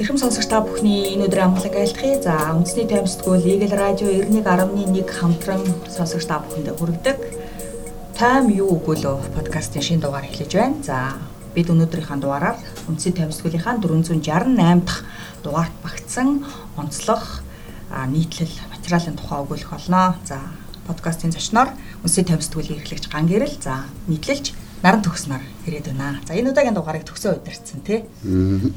Эрхэм сонсогч та бүхний энэ өдрийн амгалан айлтгая. За үндэсний таймсдгүүл Eagle Radio 91.1 хамтран сонсогч та бүхэнд хүргэдэг. Тайм юу өгөөлөө подкастын шинэ дугаар эхлэж байна. За бид өнөөдрийнхээ дугаараар үндэсний таймсдгуулийнхаа 468 дахь дугаарт багтсан онцлог нийтлэл материалын тухай өгүүлэх болно. За подкастын зочноор үндэсний таймсдгуулийн эрхлэгч Ган Гэрэл за нийтлэлж наран төгснөр ирээд байна. За энэ удаагийн дугаарыг төгсөө удирдсан тий.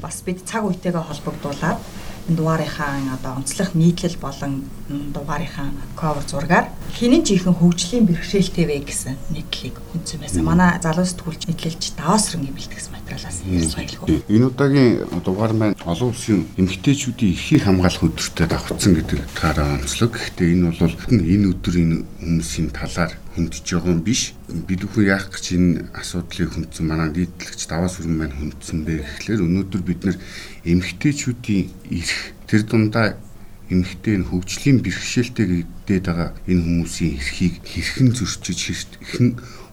Бас бид цаг үетэйгээ холбогдуулаад энэ дугаарынхаа одоо онцлог нийтлэл болон дугаарынхаа cover зургаар хинэн жихэн хөгжлийн бэрхшээлтэй вэ гэсэн нийтлэлийг хүнсэн байсан. Манай залуу сэтгүүлч нийтлэлж даваасран гэмэлдэгс материалаас ярьж байгаа. Энэ удаагийн дугаар маань олон улсын эмэгтэйчүүдийн эрхийг хамгаалах өдөртөд давхцсан гэдэг таараа онцлог. Гэхдээ энэ бол энэ өдрийн хүмүүсийн талаар хүндж байгаа юм биш. Бид бүхэн яах гэж энэ асуудлыг хүндсэн манай нийтлэгч даваа сүрэн маань хүндсэн бэ гэхлээр өнөөдөр бид нэр эмгтээчүүдийн эрх тэр дундаа эмгтээ нь хөгжлийн бэрхшээлтэй гэдэг байгаа энэ хүмүүсийн эрхийг хэрхэн зөрчиж хэрхэн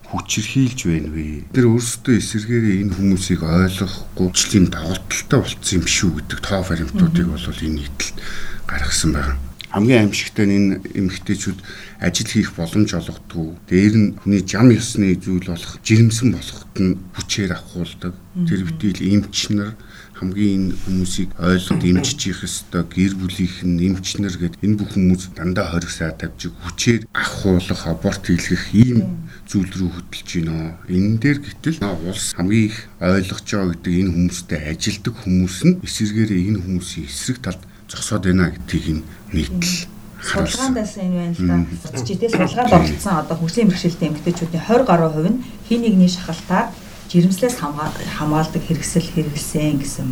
хүчрхийлж байна вэ? Тэр өөрсдөө эсэргээрээ энэ хүмүүсийг ойлгохгүй хөгжлийн давуу талтай болцсон юм шүү гэдэг тоо баримтуудыг бол энэ нийтлэл гаргасан байна хамгийн аимшигтай нь энэ эмэгтэйчүүд ажил хийх боломж олгодгүй. Дээр нь хүний жам ёсны зүйл болох жирэмсэн болоход нь хүчээр авахулдаг. Тэр битэл эмчнэр хамгийн энэ хүмүүсийг ойлгоод эмчиж их ёстой гэр бүлийнх нь эмчнэр гэд энэ бүх хүмүүс дандаа хоригсаа тавьж хүчээр авахуулах аборт хийлгэх ийм зүйл рүү хөтлөж байна. Энэ дээр гэтэл улс хамгийн их ойлгож байгаа гэдэг энэ хүмүүстэй ажилдаг хүмүүс нь эсэргээрээ энэ хүмүүсийн эсрэг талд зогсоод байна гэдгийг нийтл судалгаандаас энэ байна л да. Цэцтэй судалгаанд оролцсон одоо хөгжлийн бэрхшээлтэй эмэгтэйчүүдийн 20 гаруй хувь нь хин нэгний шахалтаар жирэмслээс хамгаалдаг хэрэгсэл хэрэгэлсэн гэсэн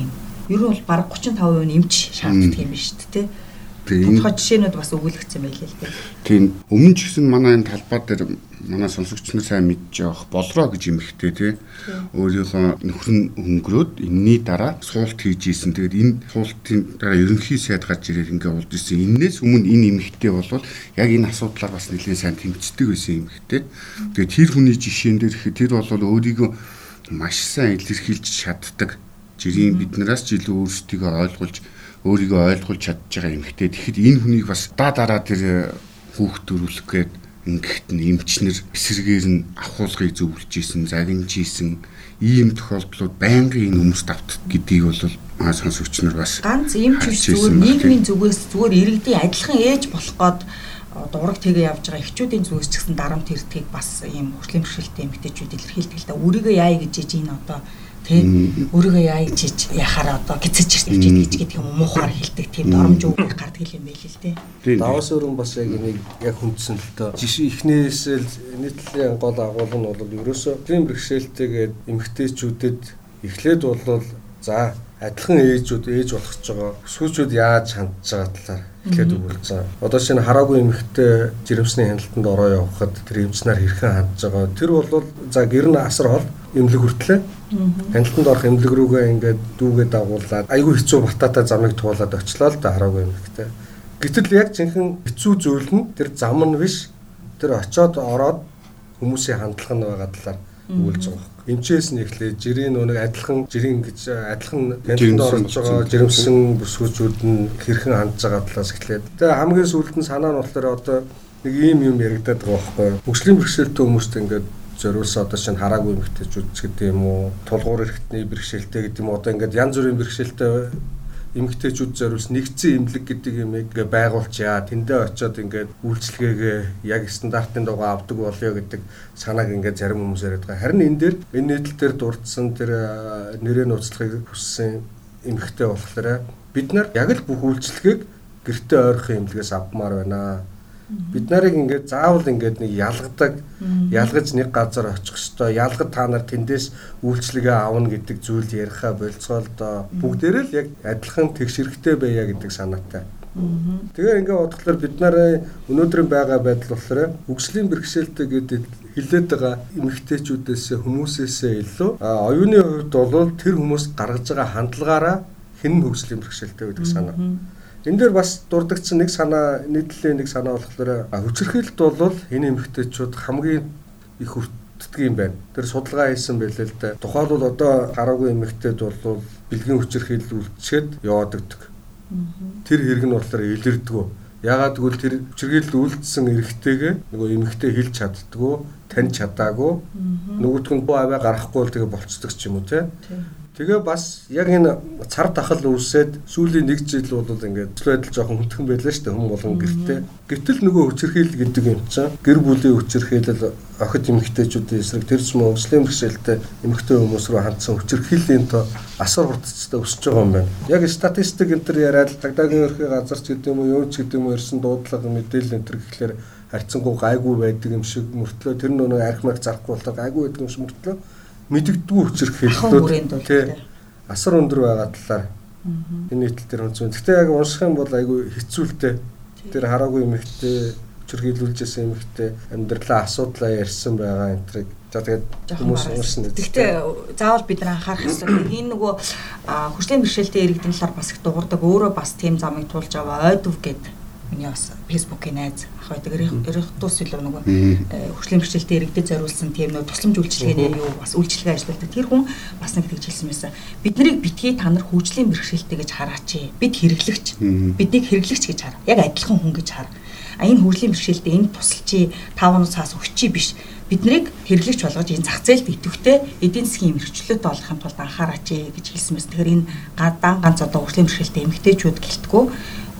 юм. Ер нь бол бараг 35% нь эмч шаарддаг юм биш үү те. Тэгээ энэ жишээнүүд бас өгүүлэгдсэн байлээ л дээ. Тийм. Өмнө ч гэсэн манай энэ талбай дээр манай сонсогч нар сайн мэдж явах болроо гэж юмхтэй тий. Өөрийнхөө нөхөр нь хөнгөрөөд энэний дараа суулт хийж исэн. Тэгээд энэ суултын дараа ерөнхий сайд гарч ирээд ингээ уулж исэн. Иннээс өмнө энэ эмхтэй болвол яг энэ асуудлаар бас нэлээд сайн тэмцдэг байсан эмхтэй. Тэгээд тэр хүний жишээн дээр тэр бол өөрийгөө маш сайн илэрхийлж чаддаг. Жирийн биднээс ч илүү өөрсдийгөө ойлгуулж өөрийгөө ойлгуулж чадж байгаа эмэгтэй. Тэгэхэд энэ хүнийг бас даа дараа тэр хүүхд төрүүлэх гээд ингэхт нь эмчнэр эсэргээр нь ахуулгыг зөвлөж исэн, загинж исэн ийм тохиолдлууд байнгын энэ хүмүүст автдаг гэдгийг бол маа сонсогч нар бас ганц эмч биш зүгээр нийгмийн зүгээс зүгээр иргэдийн адилхан ээж болох гээд дураг тэгээ явж байгаа эхчүүдийн зүгээс ч гэсэн дарамт ирдгийг бас ийм хөрлийн бэрхшээлтэй эмэгтэйчүүд илэрхийлдэг л да өөрийгөө яая гэж ийм одоо тийм өөрийгөө яа хийж яхаар одоо гизэж ирж гэж гэдэг юм муухаар хэлдэг тийм доромж үг гардаг юм байл л тийм даваас өрөн бас яг нэг яг хүндсэн л тоо жишээ ихнээс л нийтлэлийн гол агуулга нь бол ерөөсөө тийм бэрхшээлтэйгээд эмгтээчүүдэд эхлээд бол за адилхан ээжүүд ээж болох ч байгаа. Сүүчүүд яаж хандж байгаа талаар эхлээд өгүүлсэн. Одоо шинэ хараагүй эмэгтэй жирэмсний хяналтанд ороо явахад тэр эмчнэр хэрхэн хандж байгаа. Тэр бол за гэр нь асар хол эмнэлэг хүртлээ. Хяналтанд орох эмнэлэг рүүгээ ингээд дүүгээ дагуулад айгүй хэцүү бататай замыг туулаад очлоо л да хараагүй эмэгтэй. Гэтэл яг жинхэнэ хэцүү зүйл нь тэр зам нь биш. Тэр очоод ороод хүмүүсийн хандлага нь байгаа талаар өгүүлж байгаа эмчээс нь эхлээд жирийн нэг адилхан жирийн гэж адилхан хяналтанд орж байгаа жирэмсэн бүсгүүчүүд нь хэрхэн хандж байгаа талаас эхлээд. Тэгээ хамгийн сүүлд нь санаа нь болохоор одоо нэг ийм юм яригадаад байгаа байхгүй хөгжлийн бэрхшээлтэй хүмүүст ингээд зориулсан одоо шинэ хараагүй эмэгтэйчүүд ч гэдэг юм уу тулгуур эрхтний бэрхшээлтэй гэдэг юм одоо ингээд янз бүрийн бэрхшээлтэй эмгтээчүүд зориулс нэгдсэн имлэг гэдэг юмыг байгуулчаа. Тэндээ очиод ингээд үйлчлэгээгээ яг стандартын дагуу авдаг болё гэдэг санааг ингээд зарим хүмүүс яриад байгаа. Харин энэ дээр энэ нийтлэл дээр дурдсан тэр нэрээ нууцлахыг хүссэн эмгтээ болохоор бид нар яг л бүх үйлчлэгийг гэртээ ойрхон имлэгээс авмаар байна Бид нарыг ингээд заавал ингээд нэг ялгадаг, ялгаж нэг газар очих хэвээр, ялгад та нар тэндээс үйлчлэгээ авна гэдэг зүйл яриха болцоол доо. Бүгдээрээ л яг адилхан тэгш хэрэгтэй байя гэдэг санаатай. Тэгээ ингээд бодглохлоор бид нарын өнөөдрийн байгаа байдал болохоор үгслийн бэрхшээлтэй гэдэг хилээд байгаа эмэгтэйчүүдээс хүмүүсээсээ илүү оюуны хувьд бол тэр хүмүүс гаргаж байгаа хандлагаараа хэн хөгжлийн бэрхшээлтэй гэдэг санаа. Энэ дээр бас дурддагсан нэг санаа нийтлэлийн нэг санаа болохоор хүчирхийлэлт бол энэ эмэгтэйчүүд хамгийн их үлддэг юм байна. Тэр судалгаа хийсэн байлээ л да. Тухайлбал одоо гараагүй эмэгтэйд бол бэлгийн хүчирхийлэл үлдчихэд яваадаг. Тэр хэрэг нь болохоор илэрдэггүй. Ягаад гэвэл тэр хүчирхийлэл үлдсэн эрэгтэйгээ нөгөө эмэгтэй хэлж чаддггүй, таньж чадаагүй. Нөгөөх нь боо аваа гарахгүй л тэгээ болцдог ч юм уу те. Тэгээ бас яг энэ цар тахал үүсээд сүүлийн нэг жил бол ингээд зүйл байдал жоохон хүндхэн байлаа шүү дээ хүм болон гэртээ. Гэтэл нөгөө хүчирхийлэл гэдэг юм чинь гэр бүлийн хүчирхийлэл охид эмэгтэйчүүдийн эсрэг тэр ч мөн өвслийн бэрхшээлтэй эмэгтэй хүмүүс рүү хандсан хүчирхийллийн тоо асар хурцтай өсөж байгаа юм байна. Яг статистик энэ төр яриад дагдагийн ерхий газар ч гэдэг юм уу юу ч гэдэг юм уу ирсэн дуудлага мэдээлэл энэ төр гэхлээр харьцангуй гайгүй байдаг юм шиг мөртлөө тэр нөгөө архимаг зарахгүй болдог гайгүй байдаг юм шиг мөртлөө мэдэгдгүй хүчирхийллүүд тий асар өндөр байгаа талаар энэ нийтлэл дээр онцгой. Гэхдээ яг унших юм бол айгүй хэцүүлтэй. Тэр хараагүй эмэгтэй хүчирхийлүүлжсэн эмэгтэй амьдралаа асуудлаа ярьсан байгаа энэ трийг За тэгээд хүмүүс уншсан. Гэхдээ заавал бид нар анхаарах хэрэгтэй. Энэ нөгөө хүчлийн бэрхшээлтэй иргэдэн талаар бас их дуурдаг. Өөрөө бас тийм замыг туулж аваа ойдв гэдэг миний бас фэйсбүүкийн найз ах байдаг эрхтус илүү нөгөө э, хөшлийн бэрхшээлтэй иргэдэд зориулсан тийм нөгөө тусламж үйлчилгээний юу бас үйлчилгээ ажилладаг. Тэр хүн бас нэг тэгж хэлсэн байсан. Бид нарыг битгий та нар хүчлийн бэрхшээлтэй гэж хараач. Бид хэрэглэгч. Биднийг хэрэглэгч гэж хар. Яг адилхан хүн гэж хар. А энэ хүчлийн бэрхшээлтэй энэ тусалчи 5 цаас өгчий биш биднийг хэрэглэгч болгож энэ зах зээлд идэвхтэй эдийн засгийн эрхчлөлтөд олохын тулд анхаараач гэж хэлсэн мэт. Тэгэхээр энэ дан ганц одоо хөгжлийн бэрхшээлтэй эмгтээчүүд гэлтгүү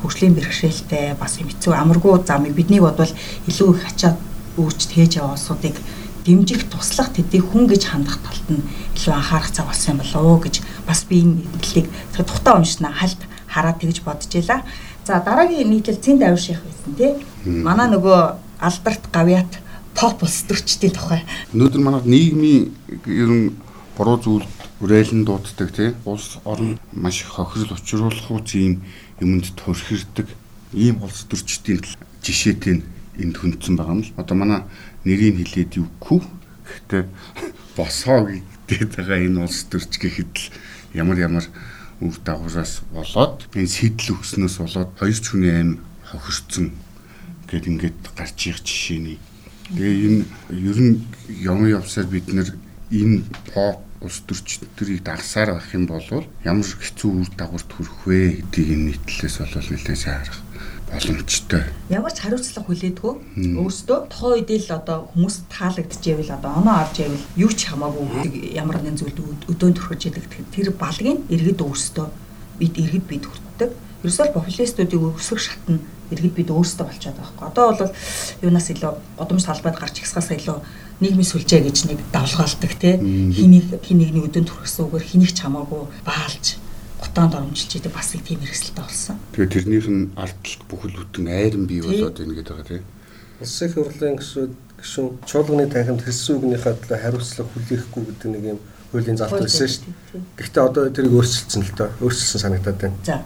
хөгжлийн бэрхшээлтэй бас хэцүү амаргүй замыг биднийг бодвол илүү их ачаад үүрч тээж яваа улсуудыг дэмжих туслах тэдийг хүн гэж хандах талд нь илүү анхаарах цаг болсон юм болов уу гэж бас би энэ нийтлэлийг тухтаа уншна хальт хараад тэгж бодож байла. За дараагийн нийтлэл цэнд авир ших байсан тий. Манай нөгөө алдарт гавьяат топ улс төрчдийн тухай. Өнөөдөр манай нийгмийн ер нь буруу зүйл үрээлэн дууддаг тий. Улс орн маш их хохирол учруулах үс ийм юмд төрхирдэг ийм улс төрчдийн жишээтэй энд хүндсэн байгаа юм л. Одоо манай нэрийг хэлээд юу күү гэхдээ босоо гэдэг байгаа энэ улс төрч гэхэд л ямар ямар үр дагавраас болоод энэ сэтэл өгснөөс болоод хоёр ч хүний аим хохирцсон гэд ингээд гарч ирэх жишээний. Тэгээ энэ ер нь юм явсаар бид нэр энэ pop улс төрчдөрийг дагсаар байх юм бол ямар хэцүү үр дагаварт хүрэх вэ гэдгийг энэ нийтлэлээс бол нэлээд сайн харах боломжтой. Ямар ч хариуцлага хүлээдгөө өөрсдөө тухайн үед л одоо хүмүүс таалагдчихвэл одоо оноо авч ивэл юу ч хамаагүй ямар нэгэн зүйлд өдөөнд төрөхөж идэг тэр балгийг иргэд өөрсдөө бид иргэд бид хүртдэг. Ерөөсөө популистуудыг өсгөх шатна иргэд бид өөрсдөө болчиход байгаа хэрэг. Одоо бол юунаас илүү годомж талбайд гарч ихсгаас илүү нийгмийн сүлжээ гэж нэг давлгаалдаг тий хэнийг хэнийг нэг өдөн төрөхсөн үгээр хэнийг ч хамаагүй баалж гутаанд оромжилж идэг бас нэг тийм хэрэгсэлтэй болсон. Тэгээ тэрнийх нь ардталт бүхэл бүтэн айран бий болоод байна гэдэг байгаа тий. Улсын хурлын гишүүд гишүүн чуулганы танхимд хэлсэн үгнийхээ төлөө хариуцлага хүлээхгүй гэдэг нэг юм хуулийн залт байсан шүү дээ. Гэхдээ одоо тэрийг өөрчилсөн л доо. Өөрчилсөн санагдаад байна. За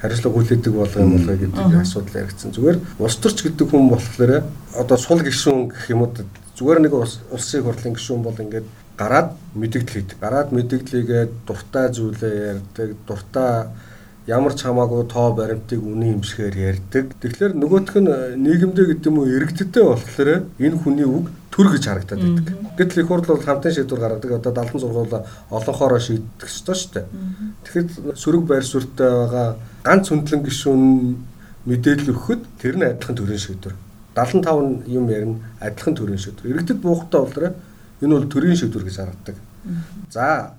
хариуцлага хүлээдэг болго юм болго гэдэг асуудал яригдсан. Зүгээр улс төрч гэдэг хүн болохоор одоо сул гишүүн гэх юм уу зүгээр нэг улсын хурлын гишүүн бол ингээд гараад мэдээлэл хийдэг. Гараад мэдээллийгээ дуртай зүйлээ ярьдаг, дуртай ямар ч хамаагүй тоо баримтыг үнэн юмшихээр ярьдаг. Тэгэхээр нөгөөх нь нийгэмдээ гэдэг юм уу иргэдтэй болохоор энэ хүний үг төр гэж харагдаад байдаг. Гэтэл их хурл бол хамтын шийдвэр гаргадаг. Одоо 76 бол олонхоороо шийддэг шүү дээ. Тэгэхээр сөрөг байр суурьтай байгаа ганц хөндлөн гишүүн мэдээлэл өгөхөд тэр нь адилхан төрийн шийдвэр. 75 юм ярина адилхан төрийн шийдвэр. Иргэдэд буухтаа болроо энэ бол төрийн шийдвэр гэж харагддаг. За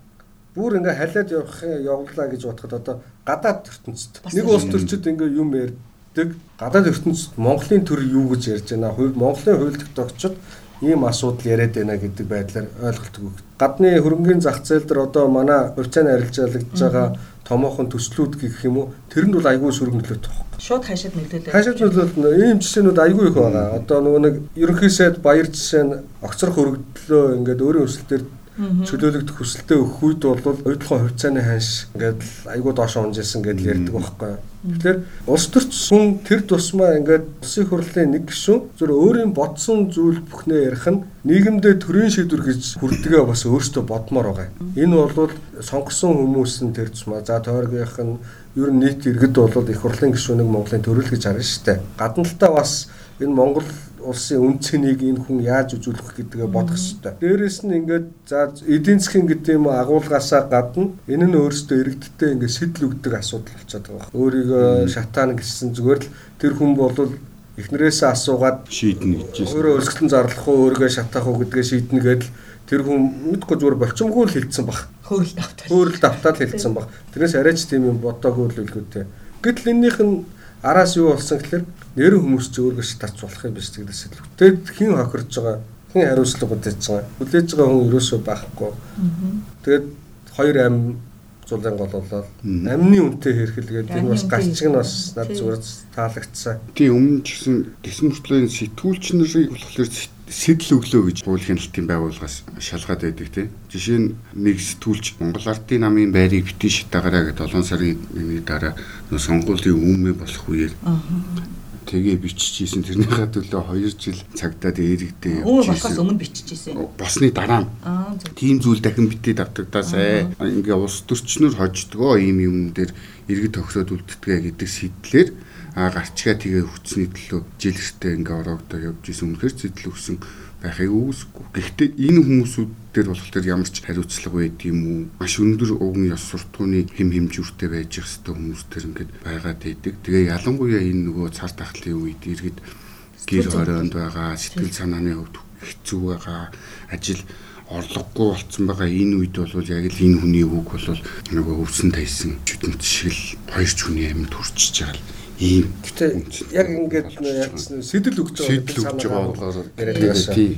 бүр ингээ халиад явах явуулаа гэж бодоход одоо гадаад ертөнцид нэг улс төрчид ингээ юм ярьдаг гадаад ертөнцид Монголын төр юу гэж ярьж байна хувь Монголын хууль тогтоогчид ийм асуудал яриад байна гэдэг байдлаар ойлголтгүй. Гадны хөрөнгөний зах зээл дээр одоо манай хувьцааны арилжаалагдж байгаа томоохон төслүүд гэх юм уу тэр нь бол айгүй сөрөг нөлөөтэй байна. Шууд хаашаад нөлөөлөө. Хаашаад нөлөөлнө. Ийм жишээнүүд айгүй их байгаа. Одоо нөгөө нэг ерөнхий сайд баяр жишээ нь огцрох өргөдлөө ингээд өөрийн өсөлтөөр чөлөөлөгдөх хүсэлтэд өгөх үед бол оюутлахын хувьцааны ханш ингээд айгүй доошоо унжсэн гэдэл ярьдаг байхгүй. Тэгэхээр улс төрч хүн тэр тусмаа ингээд улсын хурлын нэг гишүүн зөв өөрийн бодсон зүйл бүхнээ ярих нь нийгэмдээ төрийн шийдвэр гэж хүрдэгээ бас өөртөө бодмоор байгаа. Энэ бол сонгосон хүмүүс нь тэр тусмаа за тойргийнх нь ер нь нийт иргэд бол их хурлын гишүүнийг Монголын төрөл гэж харна шүү дээ. Гадна талаа бас энэ Монгол улсын үнцнийг энэ хүн яаж үзүүлэх гэдгээ бодох хэрэгтэй. Дээрээс нь ингээд за эдийн засгийн гэдэг юм агуулгаасаа гадна энэ нь өөрөөсөө иргэдтэй ингээд сэтэл өгдөг асуудал болчиход байгаа. Өөрийгөө шатаана гэсэн зүгээр л тэр хүн болвол эхнэрээсээ асуугаад шийднэ гэж байна. Өөрөө өсгөлтөн зарлах уу, өөрийгөө шатаах уу гэдгээ шийднэ гэдэл тэр хүн мэдгүй зүгээр болчмгүй л хэлсэн баг. Хөөрөл давтал. Хөөрөл давтал хэлсэн баг. Тэрнээс арайч тийм юм бодоогүй л үлгүүтэй. Гэтэл эннийх нь араас юу болсон гэхээр нэр хүмүүс ч өөргөө тац болох юм биш гэдэгс л. Тэгэд хин хохирж байгаа, хин хариуцлага үзэж байгаа. Хүлээж байгаа хүн ерөөсөө байхгүй. Тэгээд хоёр ам зулын гол болоод амны үнэтэй хэрхэлгээд энэ бас гарчиг нь бас над зүгээр таалагдсан. Тийм өмнө ч гэсэн дэс мөртлөөний сэтгүүлч нарыг болохоор сэтэл өглөө гэж хуулийн хяналтын байгууллагаас шалгаад байдаг тийм. Жишээ нь нэг сэтгүүлч Монгол Ардын намын байрыг битгий шатаагаараа гэдэг 7 сарын 1-ний дараа нөө сонгуулийн өмнө болох үеэр тэгээ биччихсэн тэрнийхээ төлөө 2 жил цагдаад эрэгдээ Өө болохоос өмнө биччихсэн. Босны дараа. Тийм зүйл дахин битээд автагдаасай. Ингээ улс төрчнөр хождгоо ийм юм дээр иргэд тохироод үлддгээ гэдэг сэтлэр а гарчгаа тэгээ хүчний төлөө жилэртэй ингээ ороогдоо явж исэн. Үнэхэр зэдэл өгсөн байхыг үүсэхгүй. Гэхдээ энэ хүмүүсүүд дээр болохоор ямар ч хариуцлага байд юм уу? Маш өндөр уган ёс суртахууны хэм хэмжүүртэй байж их хэвээр хүмүүс төр ингээд байгаад байдаг. Тэгээ ялангуяа энэ нөгөө цар тахлын үед иргэд гэр хорионд байгаа, сэтгэл санааны хувьд хэцүү байгаа, ажил орлогогүй болцсон байгаа энэ үед бол яг л энэ хүний үг бол нөгөө өвсөн тайсан чүтэнт шиг л хоёр ч хүний амьд хүрчиж байгаа ийм. Гэтэ яг ингээд яатсан сэтэл өгч байгаа сэтэл өгч байгаа болохоор яриад байгаа тий.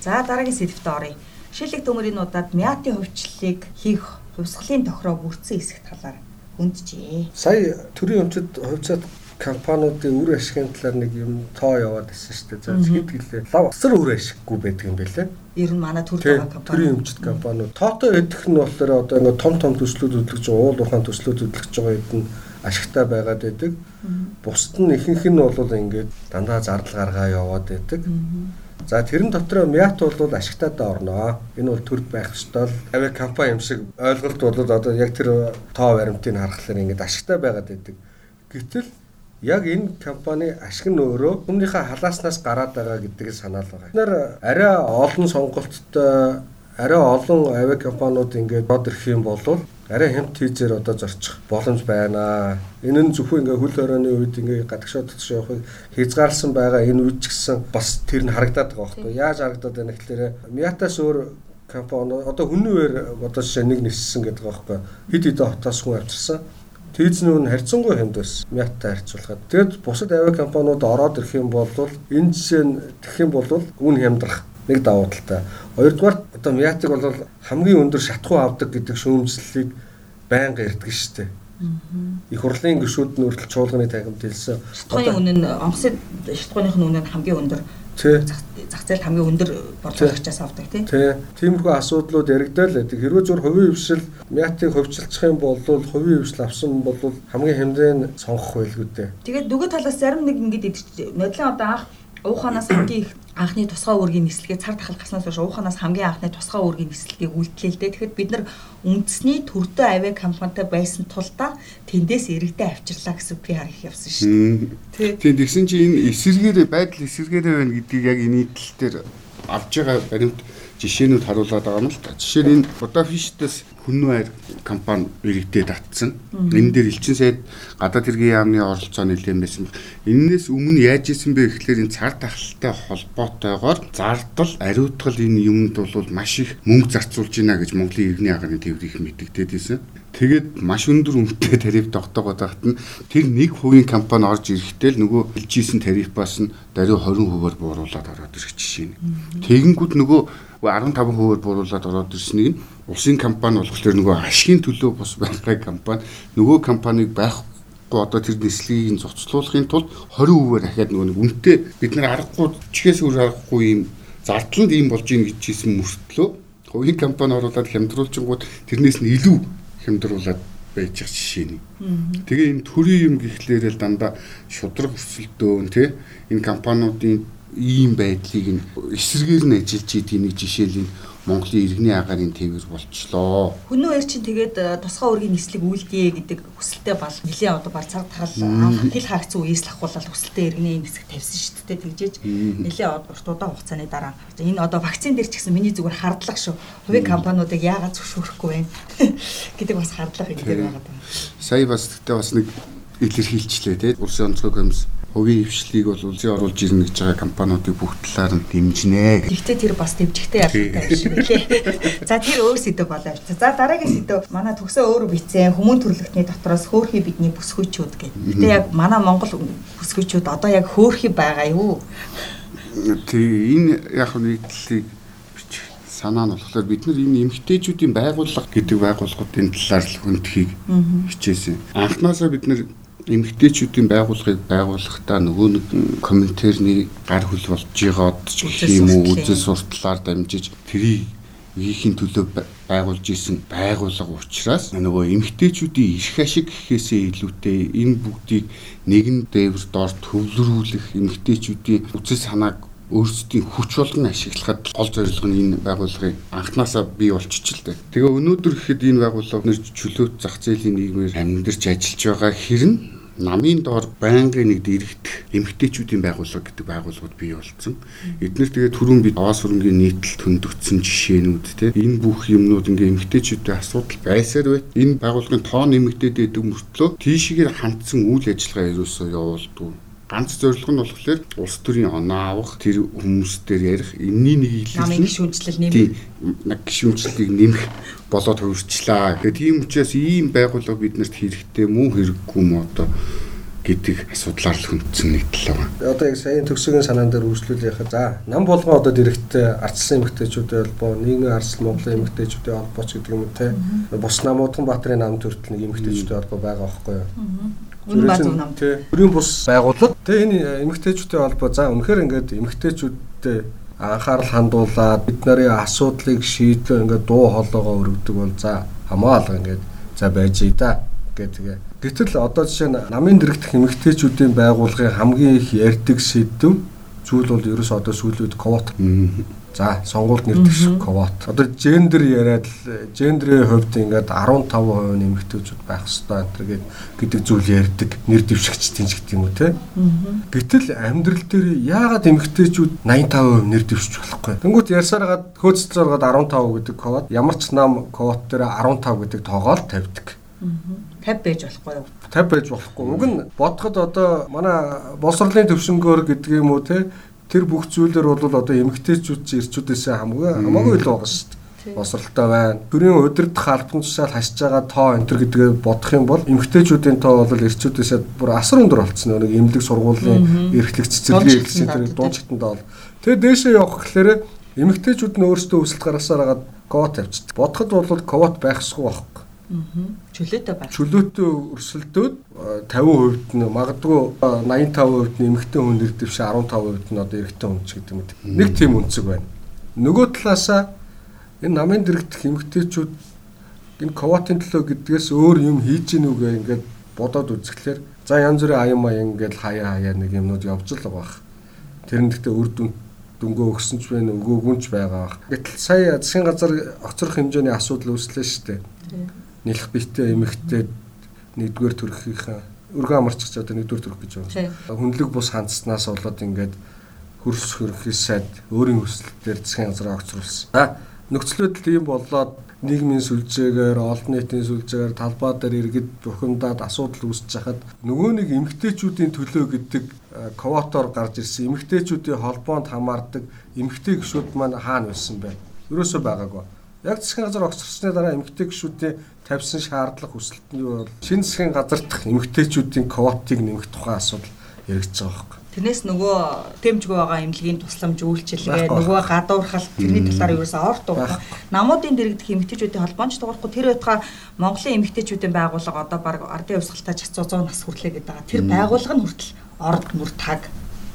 За. Дараагийн сэдвт оръё. Шилэг төмөрийн удаад мяатын хувьчлалыг хийх хувьсгалын тохироо бүрдсэн хэсэг талаар хүнджээ. Сая төрийн өмчөд хувьцаат компаниудын үр ашигын талаар нэг юм тоо яваад байсан шүү дээ. За хэд гэлээ. Лав асар үр ашиггүй байдаг юм байлээ. Ер нь манай төр байгаа компани. төрийн өмчөд компаниуд тоотой идэх нь болохоор одоо ингээд том том төслүүд хөдлөж байгаа, уул уухаан төслүүд хөдлөж байгаа нь ашигтай байгаад байдаг. Бусд нь ихэнх нь бол ингээд дандаа зардал гаргаа яваад байдаг. За тэрэн дотор Мят бол ашигтай да орноо. Энэ бол төрд байх ёстой л авиа компани юм шиг ойлголт бол одоо яг тэр тоо баримтыг харахаар ингээд ашигтай байгаад байдаг. Гэтэл яг энэ компани ашиг нь өөрөө өмнөхийнхээ халааснаас гараад байгаа гэдгийг санаал байгаа. Нар арай олон сонголттой арай олон авиа компаниуд ингээд бод ирэх юм бол арай хямд хийзээр одоо зорчих боломж байна. Энэ нь зөвхөн ингээ хөл хорооны үед ингээ гадагшаад төч явахыг хязгаарласан байгаа энэ үед ч гэсэн бас тэр нь харагдаад байгаа байхгүй. Яаж харагдаад байна гэхээр Мятас өөр компани одоо хүннээр одоо жишээ нэг ниссэн гэдэг байгаа байхгүй. Хид хид хотоос хүн авчирсан. Тийзний үн харьцангуй хэмд байсан. Мяттай харьцуулахад. Тэгэд бусад авиа компаниуд ороод ирэх юм бол энэ жишээ нь тэгэх юм бол үн хямдрах нэг давуу талтай. Хоёрдугаар одоо Мятиг бол хамгийн өндөр шатхуу авдаг гэдэг шүүмжлэлийг байнга ярьдаг шүү дээ. Их хурлын гишүүд нь хүртэл чуулганы тагимд хэлсэн. Шатхууны үнэ нь онгоцны шатхууных нь үнэ нь хамгийн өндөр Тэ. зах зээл хамгийн өндөр борлуулагчаас авдаг тийм. Тэ. Тиймэрхүү асуудлууд яригдал байдаг. Хэрвээ зөвхөн хувийн хвшил Мятиг хөвчлчих юм бол хувийн хвшил авсан бол хамгийн хэмжээнд сонгох байлгүй дээ. Тэгээд нөгөө талаас зарим нэг ингэж идэж нодлон одоо анх ууханаас хамгийн их анхны тусгай үүргийн нислэгээ цар тахал гаснаас хойш ууханаас хамгийн анхны тусгай үүргийн нислэгийг үйлдэлээ л дээ. Тэгэхэд бид нар үндэсний төрдөө авиа компанитай байсан тулдаа тэндээс иргэдээ авчирлаа гэсэн PR их явсан шүү дээ. Тий. Тийм тэгсэн чи энэ эсэргээр байдал эсэргээр байна гэдгийг яг энэ тал дээр авж байгаа баримт жишээнүүд харуулад байгаа юм л та. Жишээ нь энэ Будапештээс Хүнвайр компани иргэдэд татсан. Энэ дээр элчин сайд гадаад хэргийн яамны оролцоо нэлээд байсан. Энээс өмнө яаж исэн бэ гэхлээр энэ цар тахалтай холбоотойгоор зардал, ариутгал энэ юмд бол маш их мөнгө зарцуулж байна гэж Монголын иргэний агарын төвд их мэддэгдээд байсан. Тэгээд маш өндөр үнэтэй тариф тогтоогоод байхад нь тэр нэг хувийн компани орж ирэхдээ л нөгөө хэлжсэн тарифаас нь даруй 20%-аар бууруулад ороод ирэх жишээ нь. Тэгэнгүүт нөгөө 15%-аар бууруулад ороод ирснийг нь улсын компани болохоор нөгөө ашигын төлөө бус байгаа компани нөгөө компаниг байх одоо тэр нислэгийг нь зоцлуулахын тулд 20%-аар дахиад нөгөө нэг үнэтэй бид нар аргагүй чихээс өөр аргагүй юм зардланд ийм болж ийн гэж хэлсэн мөртлөө хувийн компани оруулаад хямдруулчингууд тэрнээс нь илүү хямдруулаад байж байгаа жишээ нь. Тэгээ энэ төрийн юм гэхлээрэл дандаа шудраг өсөлтөөн тий энэ компаниудын ийм байдлыг нь эсэргээр нь ажиллаж идэг нэг жишээл нь Монголын иргэний агаарын тэгвэр болчлоо. Хүнөө эр чинь тэгээд э, тусгай өргийн нислэг үлдээ гэдэг хүсэлтэй бол нэлийн одоо бар цаг анх хил хаагцсан үеэс л ахуулаад хүсэлтэй иргэний нисэг тавьсан шүү дээ тэгжээж. Нэлийн урт удаан хугацааны дараа. Энэ одоо вакцин дээр ч гэсэн миний зүгээр хардлага шүү. Хувийн компаниудыг яагаад зөвшөөрөхгүй вэ? Гэдэг бас хардлага энэ дээр байгаа юм. Сая бас тэгтээ бас нэг илэрхийлчлээ тий. Улсын онцгой комисс хувийн хвшлийг бол улсын оруулж ирнэ гэж байгаа компаниудыг бүх талаар нь дэмжинэ. Гэхдээ тэр бас дэмжихтэй ялгаатай шиг лээ. За тэр өөр сэдв болоо. За дараагийн сэдв манай төгсөө өөрөө бицэн хүмүүн төрөлхтний дотроос хөөрхий бидний бүсгүйчүүд гэх. Гэтэ яг манай Монгол бүсгүйчүүд одоо яг хөөрхий байгаа юу? Тэг энэ яг нийтлэлийг санаа нь болохоор бид нар энэ эмгтээчүүдийн байгууллага гэдэг байгууллагуудын талаар л хүндхийг хичээсэн. Анхнаасаа бид нар эмгтээчүүдийн байгууллагыг байгуулахдаа нөгөө нэг комментарны гар хөл болж байгаад ч гэх юм уу үзэл сурталаар дамжиж тэрийг хийхин төлөө байгуулж исэн байгууллага учраас нөгөө эмгтээчүүдийн эрх ашиг гэхээсээ илүүтэй энэ бүгдийг нэгэн дээвэр доор төвлөрүүлэх эмгтээчүүдийн үзэл санааг өөрсдийн хүч болгон ашиглахад гол зорилго нь энэ байгууллагыг анханасаа бий болчихчихлээ. Тэгээ өнөөдөр гэхэд энэ байгууллага нэр чөлөөт зах зээлийн нийгмээр амьдарч ажиллаж байгаа хэрн намын доор байнгын нэг дэрэгдэх эмгтээчүүдийн байгууллага гэдэг байгууллагууд бий болсон. Эдгээр тэгээд түрүүн бид аваас хөрөнгөний нийтлэлд хөндөгдсөн жишээнүүд те энэ бүх юмнууд ингээ эмгтээчүүдийн асуудал байсаар байт. Энэ байгууллагын тоо нэмэгдээд идэг мөртлөө тийшгээр хандсан үйл ажиллагаа ерөөсөө явуулдаг ганц зорилго нь болохоор улс төрийн оноо авах тэр хүмүүс дээр ярих энэний нэг илэрхийлэл намын гişүнчлэл нэмэх нэг гişүнчлэлийг нэмэх болоод хувирчлаа. Тэгээд тийм учраас ийм байгууллага биднэрт хэрэгтэй мүү хэрэггүй мүү одоо гэдэг асуудлаар л хүндсэн нэг тал байгаа. Одоо яг саяын төгсөгийн санаан дээр үргэлжлүүл яхаа. За, нам болгон одоо дэрэгтэй ардсан эмэгтэйчүүдийн холбоо, нийгмийн ардсан Монголын эмэгтэйчүүдийн холбооч гэдэг юм те. Бус намуудхан Баатарын намд хүртэл нэг эмэгтэйчүүдийн холбоо байгаа байхгүй юу? Баа зөв нам. Төрийн бус байгууллага. Тэгээ энэ эмэгтэйчүүдийн холбоо за үнэхээр ингээд эмэгтэйчүүдтэй анхаарал хандуулаад бид нарын асуудлыг шийдэл ингээд дуу хоолойгоо өргөдөг бол за хамаалга ингээд за байж ий да гэдэг. Гэтэл одоо жишээ нь намын дэрэгдэх эмэгтэйчүүдийн байгууллагын хамгийн их ярьдаг сэдв зүйл бол ерөөс одоо сүүлүүд квот За сонгуульд нэр дэвших квот. Одоо гендер яриад л гендерийн хувьд ингээд 15% нэмэгдүүлж байх хэрэгтэй энэ гээд гэдэг зүйл ярьдаг нэр дэвшигчдийн ч гэдэг юм уу те. Гэтэл амьдрал дээр яагаад эмэгтэйчүүд 85% нэр дэвшиж болохгүй. Тэнгүүт ярьсараад хөөцөлцөөргээд 15 гэдэг квот ямар ч нам квот дээр 15 гэдэг тоогоол тавьдаг. 50 байж болохгүй юу? 50 байж болохгүй. Уг нь бодоход одоо манай боловсролын төвшнгөөр гэдэг юм уу те тэр бүх зүйлэр бол одоо эмгтээчүүд чи ирчүүдээс хамгүй хамаагүй л байгаа шүү дээ босралтай байна. Төрийн удирдах албан тушаал хасж байгаа тоо энэ төр гэдгээ бодох юм бол эмгтээчүүдийн тоо бол ирчүүдээс бүр асар өндөр болцсон. Нэг эмнэлэг сургуулийн эрхлэг цэцэрлэгийн хэлсэн тэр дуунчтанд бол. Тэгээ дээшээ явах гэхээр эмгтээчүүд нь өөрсдөө өсөлт гаргасаар хагаад квот тавьчихсан. Бодоход бол квот байхсгүй байхгүй Чөлөөтэй байна. Чөлөөтэй өрсөлдөөд 50% нь магадгүй 85% нь эмэгтэй хүн нэрдэвш 15% нь одоо эрэгтэй хүн ч гэдэг юм. Нэг тийм үнцэг байна. Нөгөө талаасаа энэ намын дэрэгдэх эмэгтэйчүүд энэ квотын төлөө гэдгээс өөр юм хийж гин үгээ ингээд бодоод үзэхлээр за янз бүрийн аян маян ингээд хаяа хаяа нэг юмнууд явж л байгаа. Тэр нь гэхдээ үр дүн дөнгөө өгсөн ч байна, өгөөгүй ч байгаа. Гэтэл сая засгийн газар огцрох хэмжээний асуудал үүслээ шүү дээ нэлэх биетэй эмэгтэй нэгдүгээр төрөхийнхаа өргөн амарчч одоо нэгдүгээр төрөх гэж байна. Хүнлэг бус хандснаас болоод ингээд хөрс хөрөхის сайд өөрийн өсөлтөөр засгийн газраа огцруулсан. За нөхцөл байдал ийм болоод нийгмийн сүлжээгээр олон нийтийн сүлжээгээр талбай дээр иргэд бухимдаад асуудал үүсэж хахад нөгөө нэг эмгтээчүүдийн төлөө гэдэг квотоор гарч ирсэн эмгтээчүүдийн холбоонд хамаардаг эмгтээ гişүүд маань хаана байсан бэ? Ерөөсөө байгаагүй. Яг засгийн газар огцорсны дараа эмгтээ гişүүдийн тавьсан шаардлага хүсэлт нь юу бол шинэ засгийн газар дахь эмэгтэйчүүдийн квотыг нэмэх тухай асуудал яригдж байгаа байхгүй. Тэрнээс нөгөө тэмцгүй байгаа эмнэлгийн тусламж үйлчилгээ нөгөө гадуурхалт тэрний талаар ерөөсөө орт байгаа. Намуудын дэрэгдэх эмэгтэйчүүдийн холбооч дуурахгүй тэр байтугай Монголын эмэгтэйчүүдийн байгууллага одоо баг ардын явсгалтай 600 нас хүрлээ гэдэг байгаа. Тэр байгууллага нь хүртэл орд мөр таг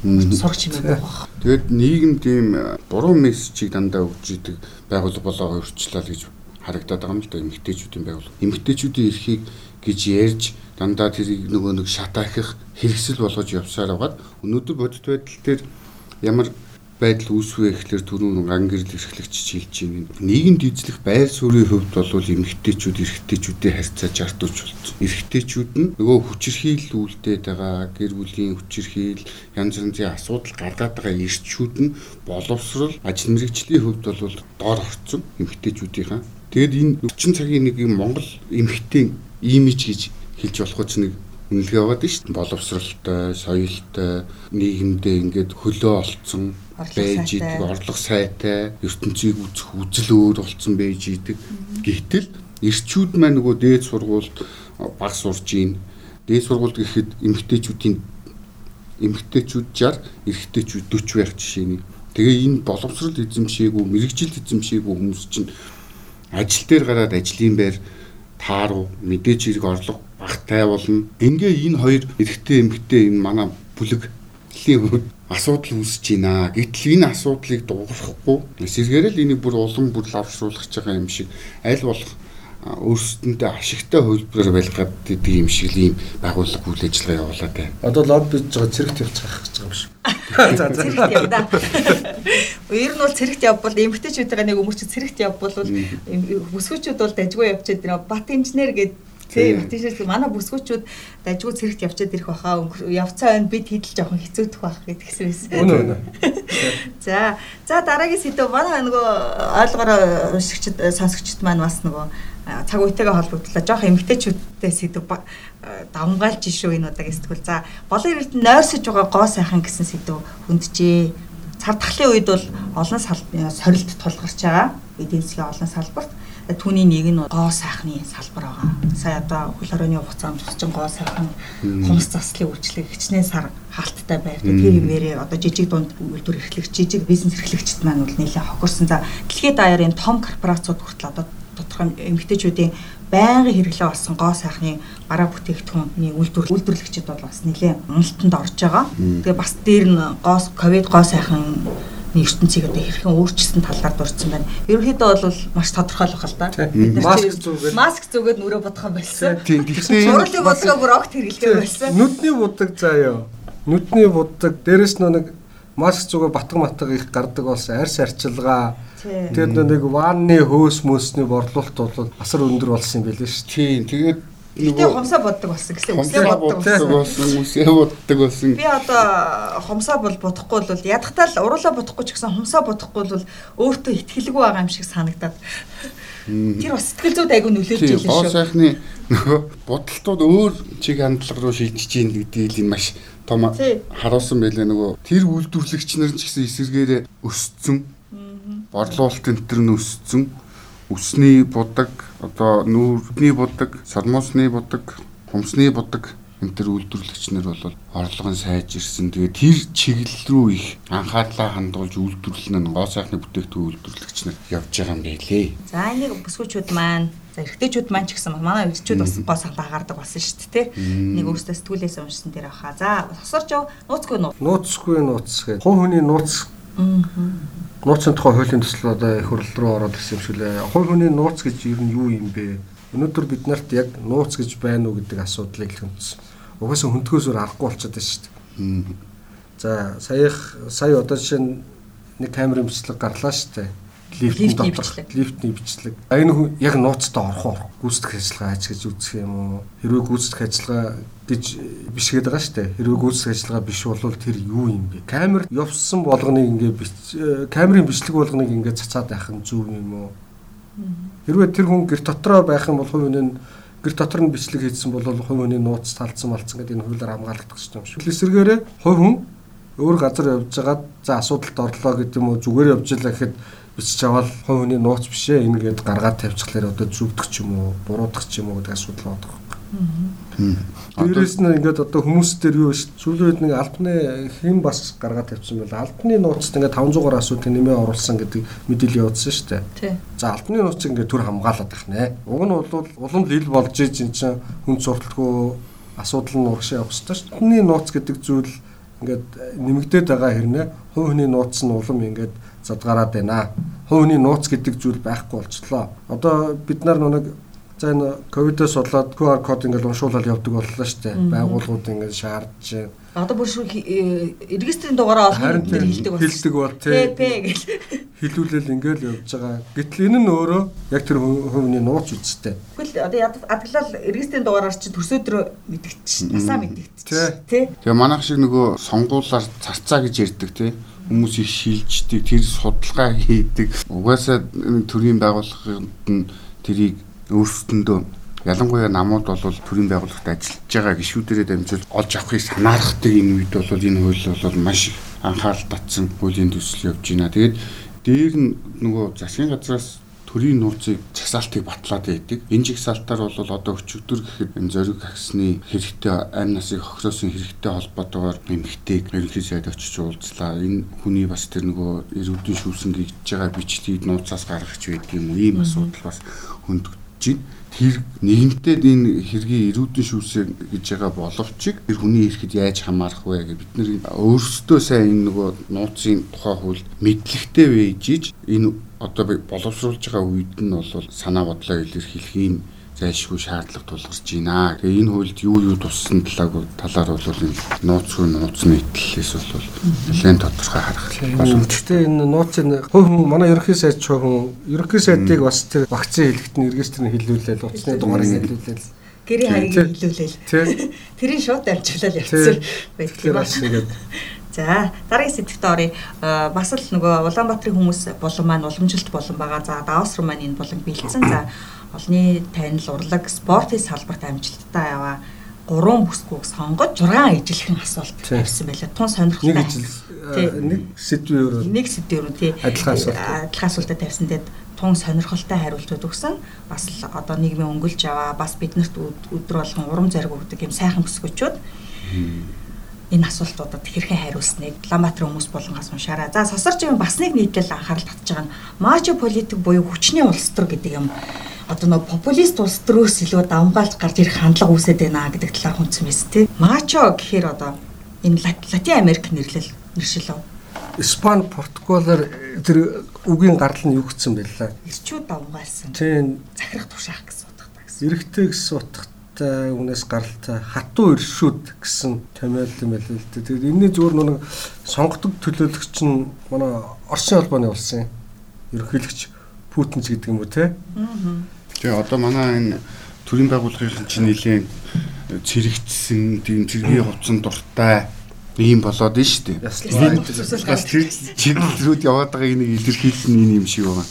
сурагч юм байгаа. Тэгэд нийгэмд ийм буруу мессежийг дандаа өгж идэг байгууллага болоо өөрчлөлөө гэж харагдаад байгаа юм л да эмэгтэйчүүдийн байгууллага. Эмэгтэйчүүдийн эрхийг гэж ярьж дандаа тэрийг нөгөө нэг шатаахих хэрэгсэл болгож явсаар байгаад өнөөдөр бодит байдал дээр ямар байдал үүсвэ гэхлээр түрүүн ган гэрэл эрхлэгч хэлж байна. Нийгэмд эзлэх байр суурийн хувьд бол эмэгтэйчүүд эрэгтэйчүүдээ харьцааж артууч болсон. Эрэгтэйчүүд нь нөгөө хүчирхийл үлдээд байгаа гэр бүлийн хүчирхийл янз янзын асуудал гаргаад байгаа эрчүүд нь боловсрал ажил мэргэжлийн хувьд бол доор орцсон эмэгтэйчүүдийнхаа. Тэгэд энэ 40 цагийн нэг юм Монгол эмэгтэй имиж гэж хэлж болох ч нэг үнэлгээ байгаа дээ шүү дээ. Боловсралтай, соёлтой, нийгэмдээ ингээд хөлөө олцсон байж идэг, орлого сайтай, ертөнцийг үзэх үзэл өөр болцсон байж идэг. Гэтэл эрчүүд маань нөгөө дээд сургуульд баг сурж ийн. Дээд сургуульд гэхэд эмэгтэйчүүдийн эмэгтэйчүүд 60, эрэгтэйчүүд 40 байх жишээний. Тэгээ энэ боловсрал эзэмшээгүй, мэрэгжил эзэмшээгүй хүмүүс чинь ажил дээр гараад ажлын байр тааруу мэдээж хэрэг орлого багтай болно. Ингээ энэ хоёр эрэгтэй эмэгтэй энэ манай бүлэглийн хувьд асуудал үүсэж байна. Гэтэл энэ асуудлыг дуурахгүй эсэргээр л энийг бүр улам бүр лавшруулах байгаа юм шиг аль болох өөрсдөндөө ашигтай хөлбөрөөр байлгаад идэг юм шиг л ийм байгууллага үйл ажиллагаа явуулаад байна. Одоо лоб биж байгаа цэрэгт явуулах гэж байгаа юм шиг. За за. Ер нь бол цэрэгт явбал эмгтээчүүдийн нэг өмөрч цэрэгт явбал бүсгүүчүүд бол дажгүй явчихад. Бат инженер гэдэг Тийм тийшээс манай бүсгүүчүүд дажгүй цэрэгт явчаад ирэх баха явцаа байна бид хідэл жоохон хэцүүдэх байх гэдгсэн байсан. Үнэ үнэ. За за дараагийн сэдв манай нөгөө ойлгороо уншигчд сонсогчд маань бас нөгөө цаг үетэйгээ холбогдлоо жоох эмгтээчүүдтэй сэдв давмгаалж ишүү энэ удаагийн сэтгүүл. За болон эрдэнэ нойрсож байгаа гоо сайхан гэсэн сэдв хөндөжээ. Цар тахлын үед бол олон сорилт тулгарч байгаа. Эдийн засгийн олон салбарт түүний нэг нь гоо сайхны салбар байгаа. Сая одоо хөл хорионы хугацаанд тусчин гоо сайхан хумс заслын үйлчлэг хичнээн сар хаалттай байв. Тэр юмэрээ одоо жижиг дунд үйлдвэр эрхлэгч, жижиг бизнес эрхлэгчд маань бол нэлээд хохирсон. За дэлхийд даяарын том корпорациуд хүртэл одоо тодорхой эмэгтэйчүүдийн байнгын хэрэглээ болсон гоо сайхны гараа бүтээгдэхүүний үйлдвэр үйлдвэрлэгчид бол бас нэлээд уналтанд орж байгаа. Тэгээ бас дээр нь гоо ковид гоо сайхан ертөнцийг одоо хэрхэн өөрчилсөн талаар дурдсан байна. Ерөнхийдөө бол маш тодорхойлох л да. Маск зүгээд маск зүгээд нүрэ бодох юм байсан. Тийм гэхдээ Сурлын бодлого бүр огт хэрэглэдэг байсан. нүдний будаг заяа. Нүдний будаг дээрэс нь нэг маск зүгээ батг матг их гардаг болсон арьс арчилгаа Тэгээд нэг ванны хөөс мөсний борлуулалт бол асар өндөр болсон юм билээ шүү. Тийм тэгээд Тэгээ хомсоо боддог болсон гэсэн үсээ боддог болсон үсээ боддог болсон. Би одоо хомсоо бол бодохгүй бол ядахтаа л уруулаа бодохгүй ч гэсэн хомсоо бодохгүй бол өөртөө ихтгэлгүй байгаа юм шиг санагдаад. Тэр бас сэтгэл зүйд айгүй нөлөөлж ийлээ шүү. Гоо сайхны нөгөө бодолтууд өөр чиг хандлага руу шилжиж ийн гэдгийг нь маш том харуулсан байлээ нөгөө тэр үйлдвэрлэгч нар ч гэсэн эсэргээрээ өссөн. Борлуулалт энэ төр нь өссөн үсний будаг, одоо нүүрний будаг, салмуусны будаг, хумсны будаг энэ төр үйлдвэрлэгч нар бол орлого нь сайжирсан. Тэгээ тэр чиглэл рүү их анхаарлаа хандуулж үйлдвэрлэн нь гоо сайхны бүтээгдэхүүн үйлдвэрлэгч нар явж байгаа юм байлээ. За энийг бүсгүүчүүд маань За эрэгтэйчүүд маань ч гэсэн манай эрэгтэйчүүд бас гоо сайхан дагардаг болсон шүү дээ, тэ. Нэг өөрөөсөө сэтгүүлээс уншсан дээр баха. За тосорч нууцгүй нууц. Нууцгүй нууц гэдэг. Хуу хөний нууц. Нууцын тухай хуулийн төсөл одоо их хурл руу ороод ирсэн юм шиг лээ. Хувь хүний нууц гэж ер нь юу юм бэ? Өнөөдөр бид нарт яг нууц гэж байна уу гэдэг асуудлыг л хүндсэн. Угаасаа хүндгөөсөөр аргагүй болчиход байна шүү дээ. За саях сая одоо жишээ нь нэг камерын бичлэг гарлаа шүү дээ лифтний дотор лифтний бичлэг. Энэ яг нууцтай орох уу? Гүйцэтгэх ажиллагаа аж гэж үзэх юм уу? Хэрвээ гүйцэтгэх ажиллагаа гэж бишгээд байгаа шүү дээ. Хэрвээ гүйцэтгэх ажиллагаа биш бол тэр юу юм бэ? Камер явсан болгоныг ингээ камерын бичлэг болгоныг ингээ цацаад байх нь зөв юм уу? Хэрвээ тэр хүн гэр дотроо байх юм бол хувь нь гэр дотор нь бичлэг хийсэн бол хувь хүний нууц талцсан малцсан гэдэг энэ хуулиар хамгаалагдах хэрэгтэй юм шиг. Эсвэргээрээ хувь хүн өөр газар явж байгаад за асуудалд орлоо гэдэг юм уу зүгээр явж илаа гэхэд бичиж аваад хувь хүний нууц бишээ энэгээд гаргаад тавьчихлаар одоо зүгдэх ч юм уу буруудах ч юм уу гэдэг асуудал байдаг. Дээрээс нь ингээд одоо хүмүүс дээр юу ш сүүлийн үед нэг альбаны хэм бас гаргаад тавьсан байла. Альбаны нууцт ингээд 500 гаруй асуудыг нэмээ оруулсан гэдэг мэдээлэл явуулсан шүү дээ. За альбаны нууцыг ингээд төр хамгаалаад байх нэ. Уг нь бол улам л ил болж иж эн чинь хүн сурталгүй асуудал нь урагшаа явах хэрэгтэй шүү. Хүний нууц гэдэг зүйл ингээд нэмэгдээд байгаа хэрнээ хүний нууц нь улам ингээд задгаараад байна. Хувийн нууц гэдэг зүйл байхгүй болчлоо. Одоо бид нар нэг За энэ ковидос болоод QR код ингээл уншуулаад явдаг боллоо шүү дээ. Байгууллагууд ингээл шаардж байна. Одоо бүр шүү регистрийн дугаараа олон нэр хэлдэг болсон. Хэлдэг бол тий. хилүүлэл ингээл явж байгаа. Гэтэл энэ нь өөрөө яг тэр хүмүүний нууц үстэй. Тэгвэл одоо адаглал регистрийн дугаараар чи төсөөдрөө мэдгдчих. Насаа мэдгдчих. Тий. Тэгээ манайх шиг нөгөө сонгуулаар царцаа гэж ярьдаг тий хүмүүс их шилждэг, тэр судалгаа хийдэг. Угаасаа төрийн байгууллагууд нь тэрийг өөрсдөндөө ялангуяа намууд бол төрийн байгууллагт ажиллаж байгаа гишүүдэрээ дамжуул олж авахыг санаарахдаг энэ үед бол энэ хууль бол маш анхаарал татсан хуулийн төсөл явж байна. Тэгээд дээр нь нөгөө засгийн газраас төрийн нууцыг чагсаалтыг батлаад байдаг. Энэ жигсаалтаар бол одоо өчигдөр гэхэд энэ зориг агсны хэрэгтэй амь насыг хохироосон хэрэгтэй холбоотойгоор нэмэгтэйг ерөнхий сайд очиж уулзлаа. Энэ хүний бас тэр нөгөө эрүүдийн шүүсэн гэж байгаа бичлэгийг нууцаас гаргаж байдаг юм уу? Ийм асуудал бас хөндөгдөж байна тэр нэгэнтээ энэ хэргийн эрүүдэн шүүсээ гэж байгаа боловч тэр хүний ирэхэд яаж хамаарах вэ гэж бид нэр өөрсдөө сайн энэ нөгөө нууцын тухай хууль мэдлэгтэй вэжиж энэ одоо боловсруулж байгаа үед нь бол санаа бодлоо илэрхийлэх юм зайлшгүй шаардлага тулгарч байна. Тэгээ энэ хуульд юу юу туссан талаар талаар бол энэ нууцгүй нууцны итлээс бол нэлээд тодорхой харах. Гэхдээ энэ нууцын хувь хүн манай ерөнхий сайд ч хүн ерөнхий сайдыг бас тэр вакцины хэлэхэд нь регистрийн хэлүүлээл утасны дугаарыг хэлүүлээл гэрийн харийг хэлүүлээл. Тэрийн шууд амжуулаад явцсан байдаг юм байна. За дараагийн сэдвтэ оръё. Бас л нөгөө Улаанбаатарын хүмүүс болон маань уламжилт болон байгаа. За даавс руу маань энэ болон бэлдсэн. За олонний танил урлаг спортын салбарт амжилттай яваа гурван бүсгүйг сонгож 6 ижилхэн асуулт тавьсан байлаа. Тун сонирхолтой. Нэг ижил нэг сэдвээр нэг сэдвээр тий адилхан асуулт адилхан асуултад тавьсан тэгээд тун сонирхолтой хариултууд өгсөн. Бас л одоо нийгмийн өнгөлж аваа бас биднэрт өдөр болгон урам зориг өгдөг юм сайхан бүсгүүчүүд энэ асуултуудад хэрхэн хариулсныг Улаанбаатар хүмүүс болгоноос уншаарай. За сосорчийн бас нэг нийтлэл анхаарал татж байгаа нь мачо политик буюу хүчний улс төр гэдэг юм одоо нөгөө популист улс төрөөс илүү давмгаалж гарч ирэх хандлага үүсэт байна гэдэг талаар хүндсэн байсан тийм. Мачо гэхээр одоо энэ Латин Америк нэрлэл нэршил үү? Испани, Португалаар тэр үгийн гардал нь юу гэсэн байлаа? Ирчүүд давмгаалсан. Тийм. Захирах тушаах гэсэн утгатай гэсэн. Эрэгтэй гэсэн утгатай үнээс гаралтай хатуу иршүүд гэсэн томьёолт юм байл л дээ. Тэгээд энэний зүгээр нэг сонгодог төлөөлөгч нь манай Оросын холбооны улсын ерөнхийлөгч Путин ч гэдэг юм уу те. Аа Тэгээ одоо манай энэ төрийн байгууллагын чинь нэлийн цэрэгдсэн тийм цэргийн хувцсан дуртай ийм болоод нь шүү дээ. Бас тэр чиглэлрүүд яваад байгаа энийг илэрхийлэх нь юм шиг байна.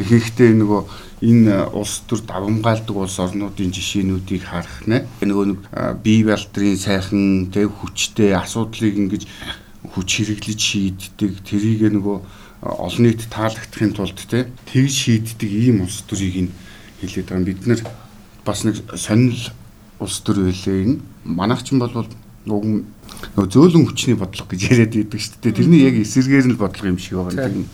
Ихэнхдээ нөгөө энэ улс төр давамгаалдаг улс орнуудын жишээнүүдийг харах нэ. Нөгөө нэг бие балдрын сайхан тэг хүчтэй асуудлыг ингэж хүч хэрэглэж шийддэг. Тэрийг нөгөө олон нийт таалагдахын тулд те тэгж шийддэг ийм улс төрийг нь хэлээд байгаа. Бид нэр бас нэг сонирхол улс төр энэ. Манайх ч бол уг нөгөө зөөлөн хүчний бодлого гэж яриад идэг шүү дээ. Тэрний яг эсэргээр нь бодлого юм шиг байгаа юм.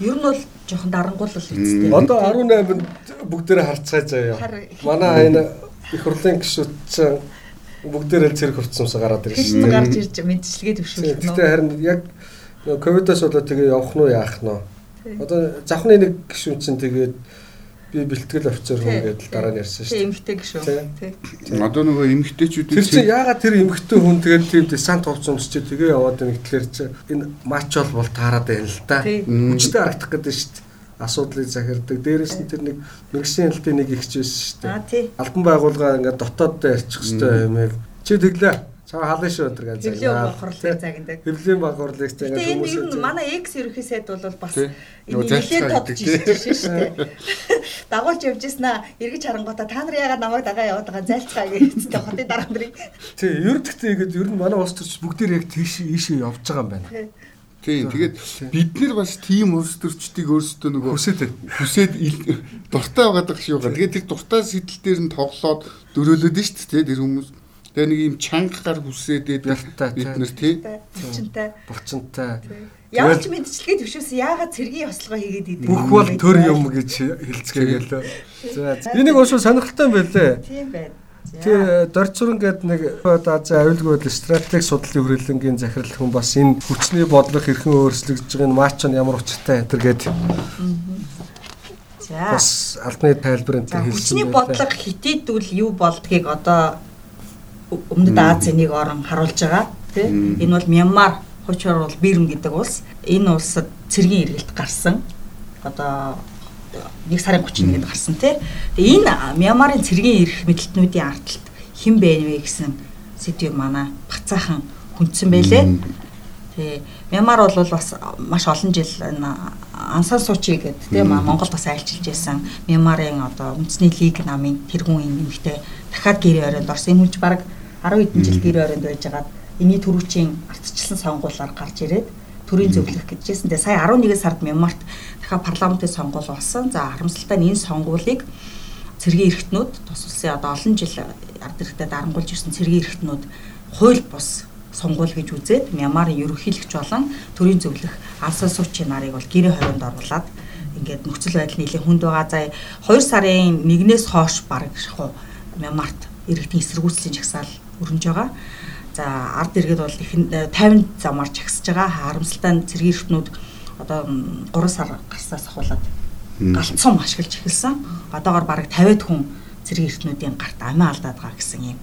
Ер нь бол жоохон дарангуул л үстэй. Одоо 18-нд бүгдээрээ харцгаая заяа. Манай энэ их хурлын гишүүд чинь бүгдээрээ цэрэг хувцсамсаа гараад ирж байна. Гарч ирж мэдчилгээ төвшүүлнэ. Гэхдээ харин яг ковидоос болоод тэгээ явах нь уу яах нь. Одоо завхны нэг гишүүн чинь тэгээд би бэлтгэл офицер хүн гэдэл дараа нь ярьсан шүү дээ. Эмгтэй гişүү. Тий. Одоо нөгөө эмгтэйчүүд Тэр чинь яагаад тэр эмгтэй хүн тэгээд тийм десант хувцас өмсч тэгээ яваад байна гэхлээр чи энэ матчол бол таарад байна л да. Хүчтэй харагдах гэдэг шүү дээ асуудлыг захирдаг. Дээрээс нь тэр нэг мэрэгсэн ялтын нэг ихч байсан шүү дээ. Албан байгууллага ингээд дотооддоо ярьчих хэвээр юм яг. Чи тэглээ Цаа халын шүү өдр гэж заа. Хэвлийн баг хурлыг загнадаг. Хэвлийн баг хурлыг загнадаг хүмүүс. Энэ манай X ерөнхий сайд бол бас энэ нэлээд тодж ирж шүү дээ. Дагуулж явж яснаа эргэж харангуйта та нар яагаад намайг дагаа яваад байгаа зайлцгаа хэвчээ хотын дараа нарыг. Тий, ер гэхдээ ингэж ер нь манай улс төрч бүгдээр яг тийш ийшээ явж байгаа юм байна. Тийм. Тэгээд бид нар бас тийм улс төрчдийг өөрсдөө нөгөө хүсээд хүсээд дуртай байгаад байгаа. Тэгээд тэр дуртай сэтэл дээр нь тоглоод дөрөөлөд нь шүү дээ тэр хүмүүс. Тэгээ нэг юм чанга гар хүсээд бид нар тий. Булчинтай. Булчинтай. Яаж мэдчилгээ төвшөөс яагаад цэргийн ослогоо хийгээд идэв. Бүх бол төр юм гэж хэлцгээгээл. За энийг уушгүй сонирхолтой юм байлээ. Тийм байна. Тэгээ дорцуран гээд нэг одоо за аюулгүй бодол стратеги судлалын хүрээлэнгийн захирал хүн бас энэ хүчний бодлого хэрхэн өөрчлөгдөж байгааг нь матч нь ямар учиртай энэ гээд За. Бас албаны тайлбарт За хүчний бодлого хитэдүүл юу болдгийг одоо Өмнөд Азийн нэг орн харуулж байгаа тий. Энэ бол Мянмар хуучаар бол Бирм гэдэг улс. Энэ улсад цэргийн эргэлт гарсан. Одоо нэг сарын 31-нд гарсан тий. Тэгээ энэ Мянмарын цэргийн эрх мэдлэлтнүүдийн ардталт хэн бэ вэ гэсэн сэдвийг манай бацаахан хүндсэн байлээ. Тэгээ Мянмар бол бас маш олон жил Ансан Сучи гэдэг тийм Монголд бас айлчилж байсан Мянмарын одоо үндэсний лиг намын тэргүүн нэмэгтэй дахиад гэрээ оройнд орсон. Энэ хүнч баг 10 хэдэн жил гэрээ оройнд байжгаад энэний төрүүчийн ардчилсан сонгуулиар гарч ирээд төрийн зөвлөх гэжсэн. Тэгээ сая 11 сард Мянмарт дахиад парламентын сонгуул болсон. За харамсалтай нь энэ сонгуулийг цэргийн эрхтнүүд тус улсын одоо олон жил ард иргэдэд дарангуулж ирсэн цэргийн эрхтнүүд хууль бус сонгуул гэж үзээд Мянмарын ерөнхийлөгч болон төрийн зөвлөх Алсан Сучи нарыг бол гэрээ хорионд оруулаад ингээд нөхцөл байдал нэлээд хүнд байгаа. За 2 сарын 1-ээс хойш баг шахуу Мянмарт иргэдийн эсэргүүцлийн жагсаал өрнөж байгаа. За ард иргэд бол их 50 замаар чагсаж байгаа. Харамсалтай цэргийн эрхтнүүд одоо 3 сар гарсаас ахуулаад галцсан ашиглаж эхэлсэн. Одоогоор бараг 50-д хүн цэргийн эрхтнүүдийн гарт амиа алдаад байгаа гэсэн юм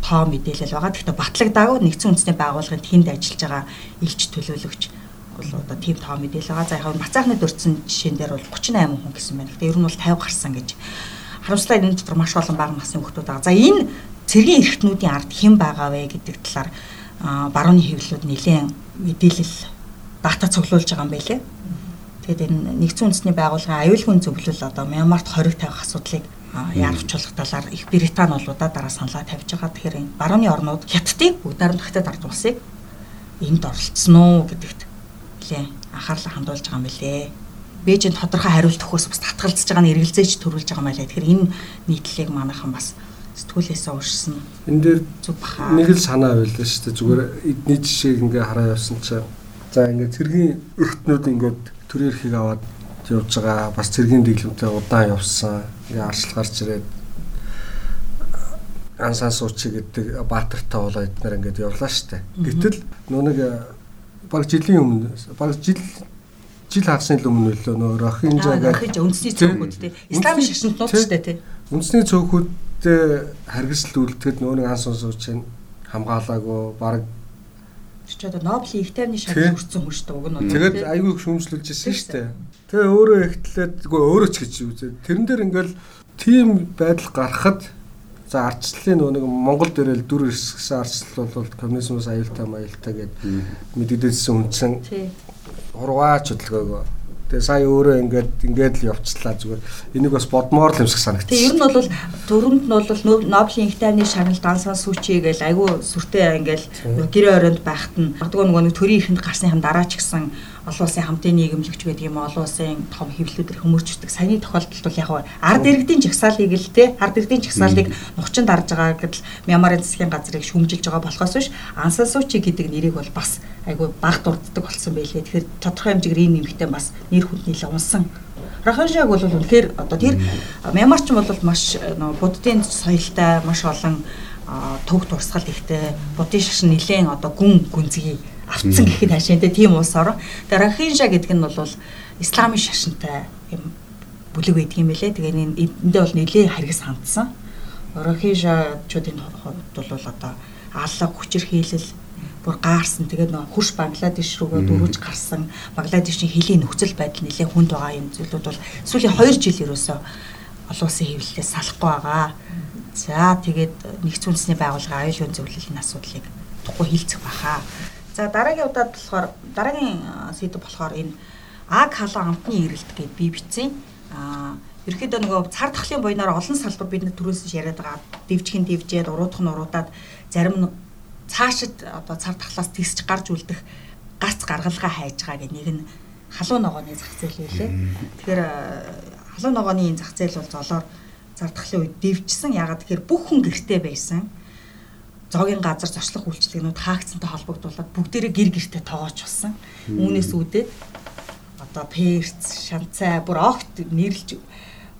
тоо мэдээлэл байгаа. Гэхдээ батлагдаагүй нэгдсэн үндэсний байгууллагын тэнд ажиллаж байгаа элч төлөөлөгч бол одоо тийм тоо мэдээлэл байгаа. За яг нь бацаахны дурдсан жишээн дээр бол 38 хүн гэсэн байна. Гэхдээ ер нь бол 50 гарсан гэж. Харамслаа энэ дотор маш олон бага насны хүмүүс байгаа. За энэ цэргийн эрхтнүүдийн ард хэн байгаа вэ гэдэг талаар барууны хэвлэлүүд нэлээд мэдээлэл дата цуглуулж байгаа юм байлээ. Тэгээд энэ нэгдсэн үндэсний байгууллагын аюулгүй зөвлөл одоо Мянмарт хориг тавих асуудлыг яарч чуулгах талаар их Британи болоодаа дараа саналаа тавьж байгаа. Тэгэхээр энэ барууны орнууд хятадыг бүгд нарамдахтад ард улсыг энд оролцсон уу гэдэгт нэлээ анхаарлаа хандуулж байгаа юм билээ. Бээжинд тодорхой хариулт өгөхөөс бас татгалзаж байгаа нь эргэлзээч төрүүлж байгаа юм байлаа. Тэгэхээр энэ нийтлэлийг манайхан бас сэтгүүлээсээ уурсан. Энэ дээр нэг л санаа байлаа шүү дээ. Зүгээр эдний жишээг ингээ хараа явсан чинь за ингээ цэргийн өртнүүд ингээд төрийн эрхийг аваад явж байгаа. Бас цэргийн дэглэмтэй удаан явсан. Ингээ арчлал гарч ирээд ансан суучи гэдэг баатартай болоо эднэр ингээд явлаа штэ. Гэтэл нөө нэг баг жилийн өмнө баг жил жил хагасны өмнө лөө нөө Рохинжа гэдэг үндэсний цөөхүүд тий. Исламын шашинтнууд штэ тий. Үндэсний цөөхүүдтэй харгислал үлдэхэд нөө нэг ансан суучи хамгаалаагүй баг ч одоо Нобелийн их тайвны шагнал хүрсэн хүн шүү дээ уг нь. Тэгээд айгүй их шүүмжлүүлж ирсэн шүү дээ. Тэгээ өөрөө ихтлээд үгүй өөрөө ч гэж үзээ. Тэрэн дээр ингээл тийм байдал гарахад за арчлалын нэг Монгол дээрэл дүр ирсгсэн арчлал бол коммунизмоос аюултай маяултай гэд мэдэгдсэн үнсэн. Урваач хөдөлгөөгөө Тэгээ сая өөрөө ингээд ингээд л явцлаа зүгээр. Энийг бас бодмоор л юмсах санагдчих. Тэгээ ер нь бол дөрөнд нь бол Нобелийн их тайвны шагнал дансан сүүчээ гээл айгүй сүртэй ингээд гэрээ оройнд байхад нь магадгүй нөгөө төрийн ихэнд гарсны хам дараа ч гэсэн олон улсын хамтын нийгэмлэгч гэдэг юм олон улсын том хэвлэлүүдээр хөмөрчдөг саяны тохиолдолд бол яг ард иргэдийн жагсаалыг л те ард иргэдийн жагсаалыг нухчин дарж байгаа гэдэл Мямарын засгийн газрыг шүүмжилж байгаа болохоос биш ансасуучи гэдэг нэрийг бол бас айгүй баг дурддаг болсон байлээ. Тэгэхээр тодорхой хэмжээгээр энэ нэмэгтэй бас нэр хүнд нийлээ унсан. Раханшаг бол үнэхээр одоо тэр Мямарч бол маш буддын соёлтой маш олон төг турсгал ихтэй буддын шашин нэлээд одоо гүн гүнзгий автсан гэхэд хашаантай тийм улс орон. Тэгээ Рахинжа гэдэг нь бол исламын шашинтай юм бүлэг байдаг юм байлээ. Тэгээ эндээ бол нэлээ харгас хандсан. Рахинжачуудын хувьд бол одоо алла хүчирхийлэл бүр гаарсан. Тэгээд нөө хурш Бангладеш рүүгээ дөрвж гарсан. Бангладешийн хилийн нөхцөл байдал нэлээд хүнд байгаа юм зүйлүүд бол сүүлийн 2 жил ерөөсөө олон улсын хэвлэлээс салахгүй байгаа. За тэгээд нэгдсэн үндэсний байгууллагын аюулгүй зөвлөлийн асуудлыг туггүй хилцэх баха. За дараагийн удаад болохоор дараагийн сэдв болохоор энэ аг халуун амтны эрэлт гэдээ би бичсэн. Аа ерөөхдөө нөгөө цар тахлын буйнаар олон салбар бид түрүүс яриад байгаа. Дэвжихэн дэвжээд уруудах нь уруудаад зарим нь цаашид одоо цар тахлаас тисч гарч үлдэх гац гаргалгаа хайж байгаа гэх нэг нь халуун ногооны зах зээл байлээ. Тэгэхээр халуун ногооны энэ зах зээл бол золоор цар тахлын үед дэвжсэн. Ягаад тэгэхээр бүх хүн гэртээ байсан зоогийн газар зочлох үйлчлэгнүүд хаагдсантай холбогдуулаад бүгдээрээ гэр гэртээ тоогооч болсон. Үүнээс үүдээд одоо перц, шанцай, бүр огт нэрлж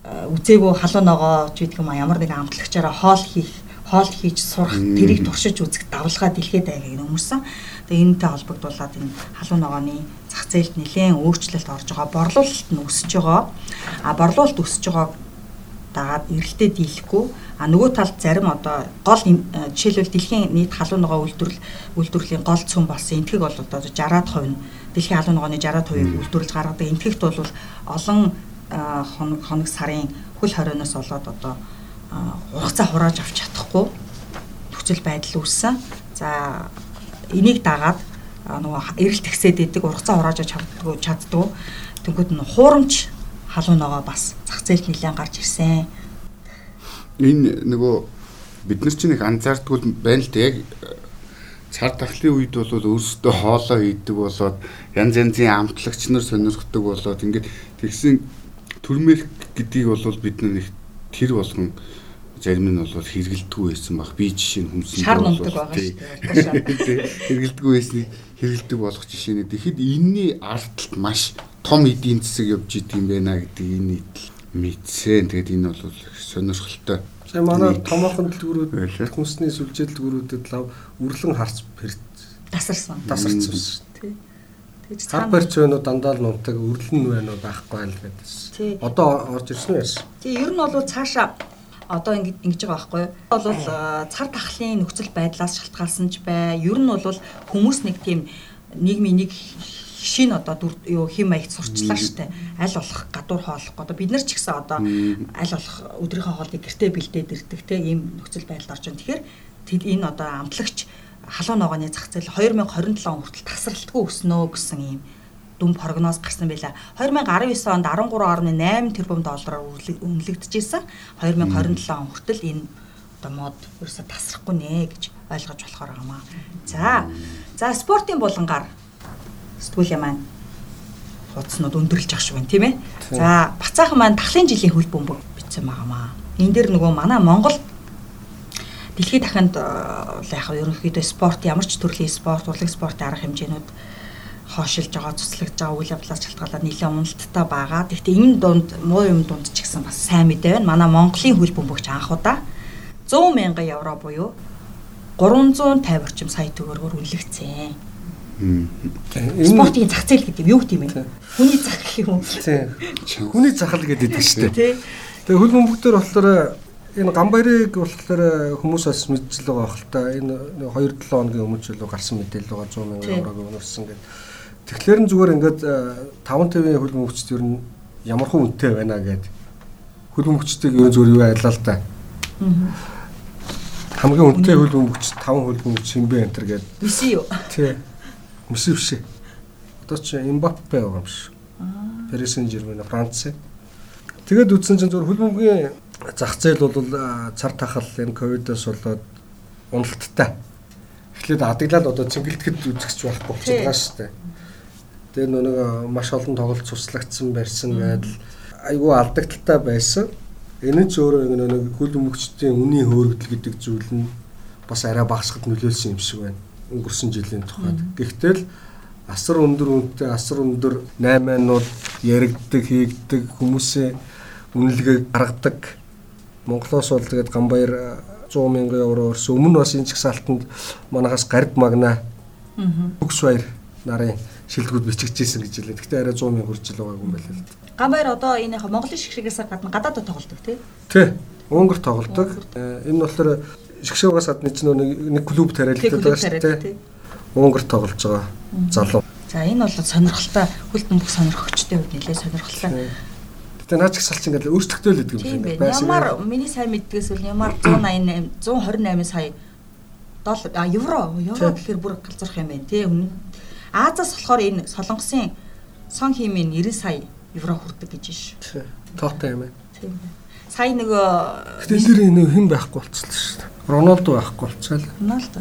үзээгүй халуун ногоо ч гэдэг юм а ямар нэгэн амтлагчаараа хоол хийх, хоол хийж сурах, тэрийг туршиж үзэх давлгаа дэлхийд байгааг нөмөрсөн. Тэгээ энэтэй холбогдуулаад энэ халуун ногооны зах зээлд нэлээд өөрчлөлт орж байгаа. Борлуулалт нь өсөж байгаа. А борлуулалт өсөж байгааг дагаад эрэлтэд дийлэхгүй а нөгөө талд зарим одоо гол жишээлбэл дэлхийн нийт халуун ногоо үйлдвэрлэл үйлдвэрлэлийн гол цөм болсон энтгэг бол одоо 60-аад хувь нь дэлхийн халуун ногооны 60-аад хувийг үйлдвэрлэж гаргадаг энтгэгт бол олон хоног хоног сарын хөл хорионоос болоод одоо ургацаа хурааж авч чадахгүй нөхцөл байдал үүссэн. За энийг дагаад нөгөө эрэлт ихсээд идэг ургацаа хурааж чаддгүй чаддгүй. Тэнгүүд нь хуурамч халуун ногоо бас зах зээлд нэлээд гарч ирсэн. Энэ нөгөө бид нар чинь их анзаардгүй байна л да яг цар тахлын үед бол өөрсдөө хоолоо хийдэг болоод янз янзын амтлагч нар сонирхдаг болоод ингээд тэгсэн төрмөх гэдгийг бол бид нар их тэр болгон зарим нь бол хэрэгэлдэггүй байсан баг. Би жишээ нь хүмсэн шар нумдаг байгаа шүү дээ. Хэрэгэлдэггүй байсныг хэрэгэлдэг болгох жишээ нь. Тэгэхэд энэний ардталт маш том эдийн засаг явж идэг юм байна гэдэг энэ мэдсэн. Тэгээд энэ бол сонирхолтой. Сая манай томоохон дэлгүүрүүд хүнсний сүлжээ дэлгүүрүүдэд лав үрлэн харц пэрт тасарсан. Тасарсан шүү дээ. Тэгж цаана барьч байна уу дандаа л нунтаг өрлөн байна уу байхгүй л гэдээс. Одоо орж ирсэн яасан? Тий, ер нь бол цаашаа одоо ингэ ингэж байгаа байхгүй юу? Бол цар тахлын нөхцөл байдлаас шалтгаалсан ч бай. Ер нь бол хүмүүс нэг тийм нийгмийн нэг шинэ одоо юу хим маягт сурчлаа штэ аль болох гадуур хоолох одоо бид нар ч гэсэн одоо аль болох өдрийнхөө хоолыг гэртээ бэлдээд ирдэг те ийм нөхцөл байдал орж байна. Тэгэхээр энэ одоо амтлагч халуун ногооны зах зээл 2027 он хүртэл тасралтгүй өснө гэсэн ийм дүн прогноз гарсан байлаа. 2019 онд 13.8 тэрбум доллараар үнэлэгдэжсэн. 2027 он хүртэл энэ одоо мод ерөөсө тасрахгүй нэ гэж ойлгож болохоор байгаамаа. За. За спортын булангаар сэтгүүлийн маань хуудснууд өндөрлж ах шиг байна тийм ээ. За бацаахан маань тахлын жилийн хөл бөмбөг бичсэн байгаамаа. Энэ дээр нөгөө манай Монгол дэлхийд дахинд яг ерөнхийдөө спорт ямар ч төрлийн спорт, урлаг спортын арга хэмжээнүүд хоошилж байгаа, цуслагдж байгаа үйл явдлаас шалтгаалаад нэлээд уналттай байгаа. Гэхдээ энэ дунд муу юм дунд ч гэсэн бас сайн мэдээ байна. Манай Монголын хөл бөмбөгч анх удаа 100 мянган евро буюу 350 орчим сая төгрөгөөр үнэлэгдсэн. Спортын зах зээл гэдэг юу гэдэм бэ? Хүний зах гэх юм уу? Тийм. Хүний захал гэдэг шүү дээ. Тэгээ хөл бөмбөгтөр болохоор энэ гамбарыг болохоор хүмүүс бас мэдчихэл байгаа хэл та энэ 2 7 хоногийн өмнө ч л гарсан мэдээлэл байгаа 100 мянган еврог өнөрсөн гэдэг. Тэгэхээр нь зүгээр ингээд 5 тавийн хөл бөмбөгчд ер нь ямар хүн үнэтэй байна гэд хөл бөмбөгчдийг ер нь зүгээр юу айлаа л та. Хамгийн үнэтэй хөл бөмбөгч 5 хөл бөмбөгч хинбэ энэ төр гэд. Месси юу? Тий. Месси биш. Одоо ч Мбаппе байгаа юм шиг. Paris Saint-Germain Франц. Тэгээд үтсэн чинь зөвхөн хөлбөмбөгийн зах зээл бол цар тахал энэ ковидоос болоод уналттай. Эхлээд адаглал одоо цэнгэлдэхэд үзэгч байхгүй болчиход байгаа шүү дээ. Тэгээ нэг маш олон тоглолт цуслагдсан барьсан байдал айгүй алдагдaltaй байсан. Энэ ч өөрөө нэг хөл өмгчдийн үнийн хөөргөдөл гэдэг зүйл нь бас арай багасгад нөлөөлсөн юм шиг байна өнгөрсөн жилийн тухайд. Гэхдээ л асар өндөр үнэтэй асар өндөр 8-нууд яригддаг, хийгддэг хүмүүсээ үнэлгээ гаргадаг. Монголоос бол тэгээд гамбаяр 100 мянган евро өрсөн. Өмнө бас энэ чагсаалтанд манахаас гард магна. Бүгс баяр нарын шилдэгүүд бичигдсэн гэж хэлээ. Гэхдээ арай 100 мянга хүрч л байгаагүй юм байна л да. Гамбаяр одоо энэ Монголын шигшгээс гадна гадаадд тоглолдог тий? Тий. Унгар тоглолдог. Энэ болохоор шгшөөгөөс гадна ч нэг клуб тариалагддаг байгаа шүү дээ. Унгар тоглож байгаа залуу. За энэ бол сонирхолтой хөл бөмбөг сонирхогчтой хувьд нэлээд сонирхолтой. Гэтэ наач их салч ингээл өөрсдөлтөө л гэдэг юм байна. Ямар миний сайн мэддгээс үл ямар 188 128 сая доллар а евро евро гэхээр бүр галзуурах юм байна тий. Азаас болохоор энэ солонгосын сон химийн 90 сая евро хүрдэг гэж шүү. Тоотой юм байна. Тийм байна сая нөгөө Гэтэ нэр хэн байхгүй болчихлоо шүү дээ. Роналдо байхгүй болчихлоо. Роналдо.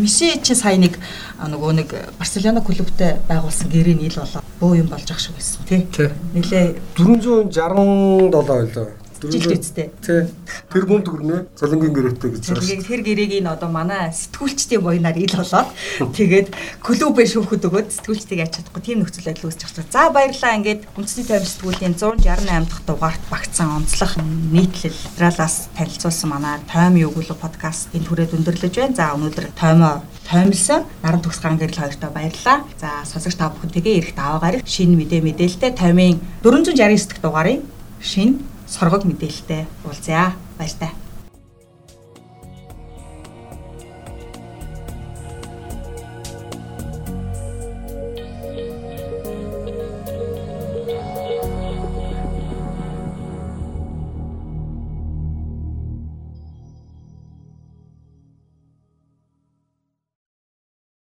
Месси чи сая нэг нөгөө нэг Барселона клубтэй байгуулсан гэрээ нийл болоо бөө юм болж ах шиг байсан тий. Нилээ 467 байлаа. Жилд үстэй. Тий. Тэр бомд гүрнэ. Цалингийн гэрээтэй гэж байна. Цалингийн тэр гэрээг энэ одоо манай сэтгүүлчдийн буйнаар ил болоод тэгээд клубээ шүүхэд өгөөд сэтгүүлчдийг яаж чадахгүй тийм нөхцөл байдал үүсэж байгаа. За баярлалаа. Ингээд үндэсний тайван сэтгүүлийн 168 дахь дугаарт багтсан онцлог нийтлэл материалаас танилцуулсан манай тойм өгүүлэг подкаст энэ түрээд өндөрлөж байна. За өнөөдөр тоймоо тоймлсон наран төгс ган гэрэл хоёртоо баярлалаа. За сонсогч та бүхэнтэйгээ эрт аваагаар шинэ мэдээ мэдээлэлтэй тоймын 469 дахь дугаарын шинэ соргог мэдээлэлтэй уулзъя. Баяр таа.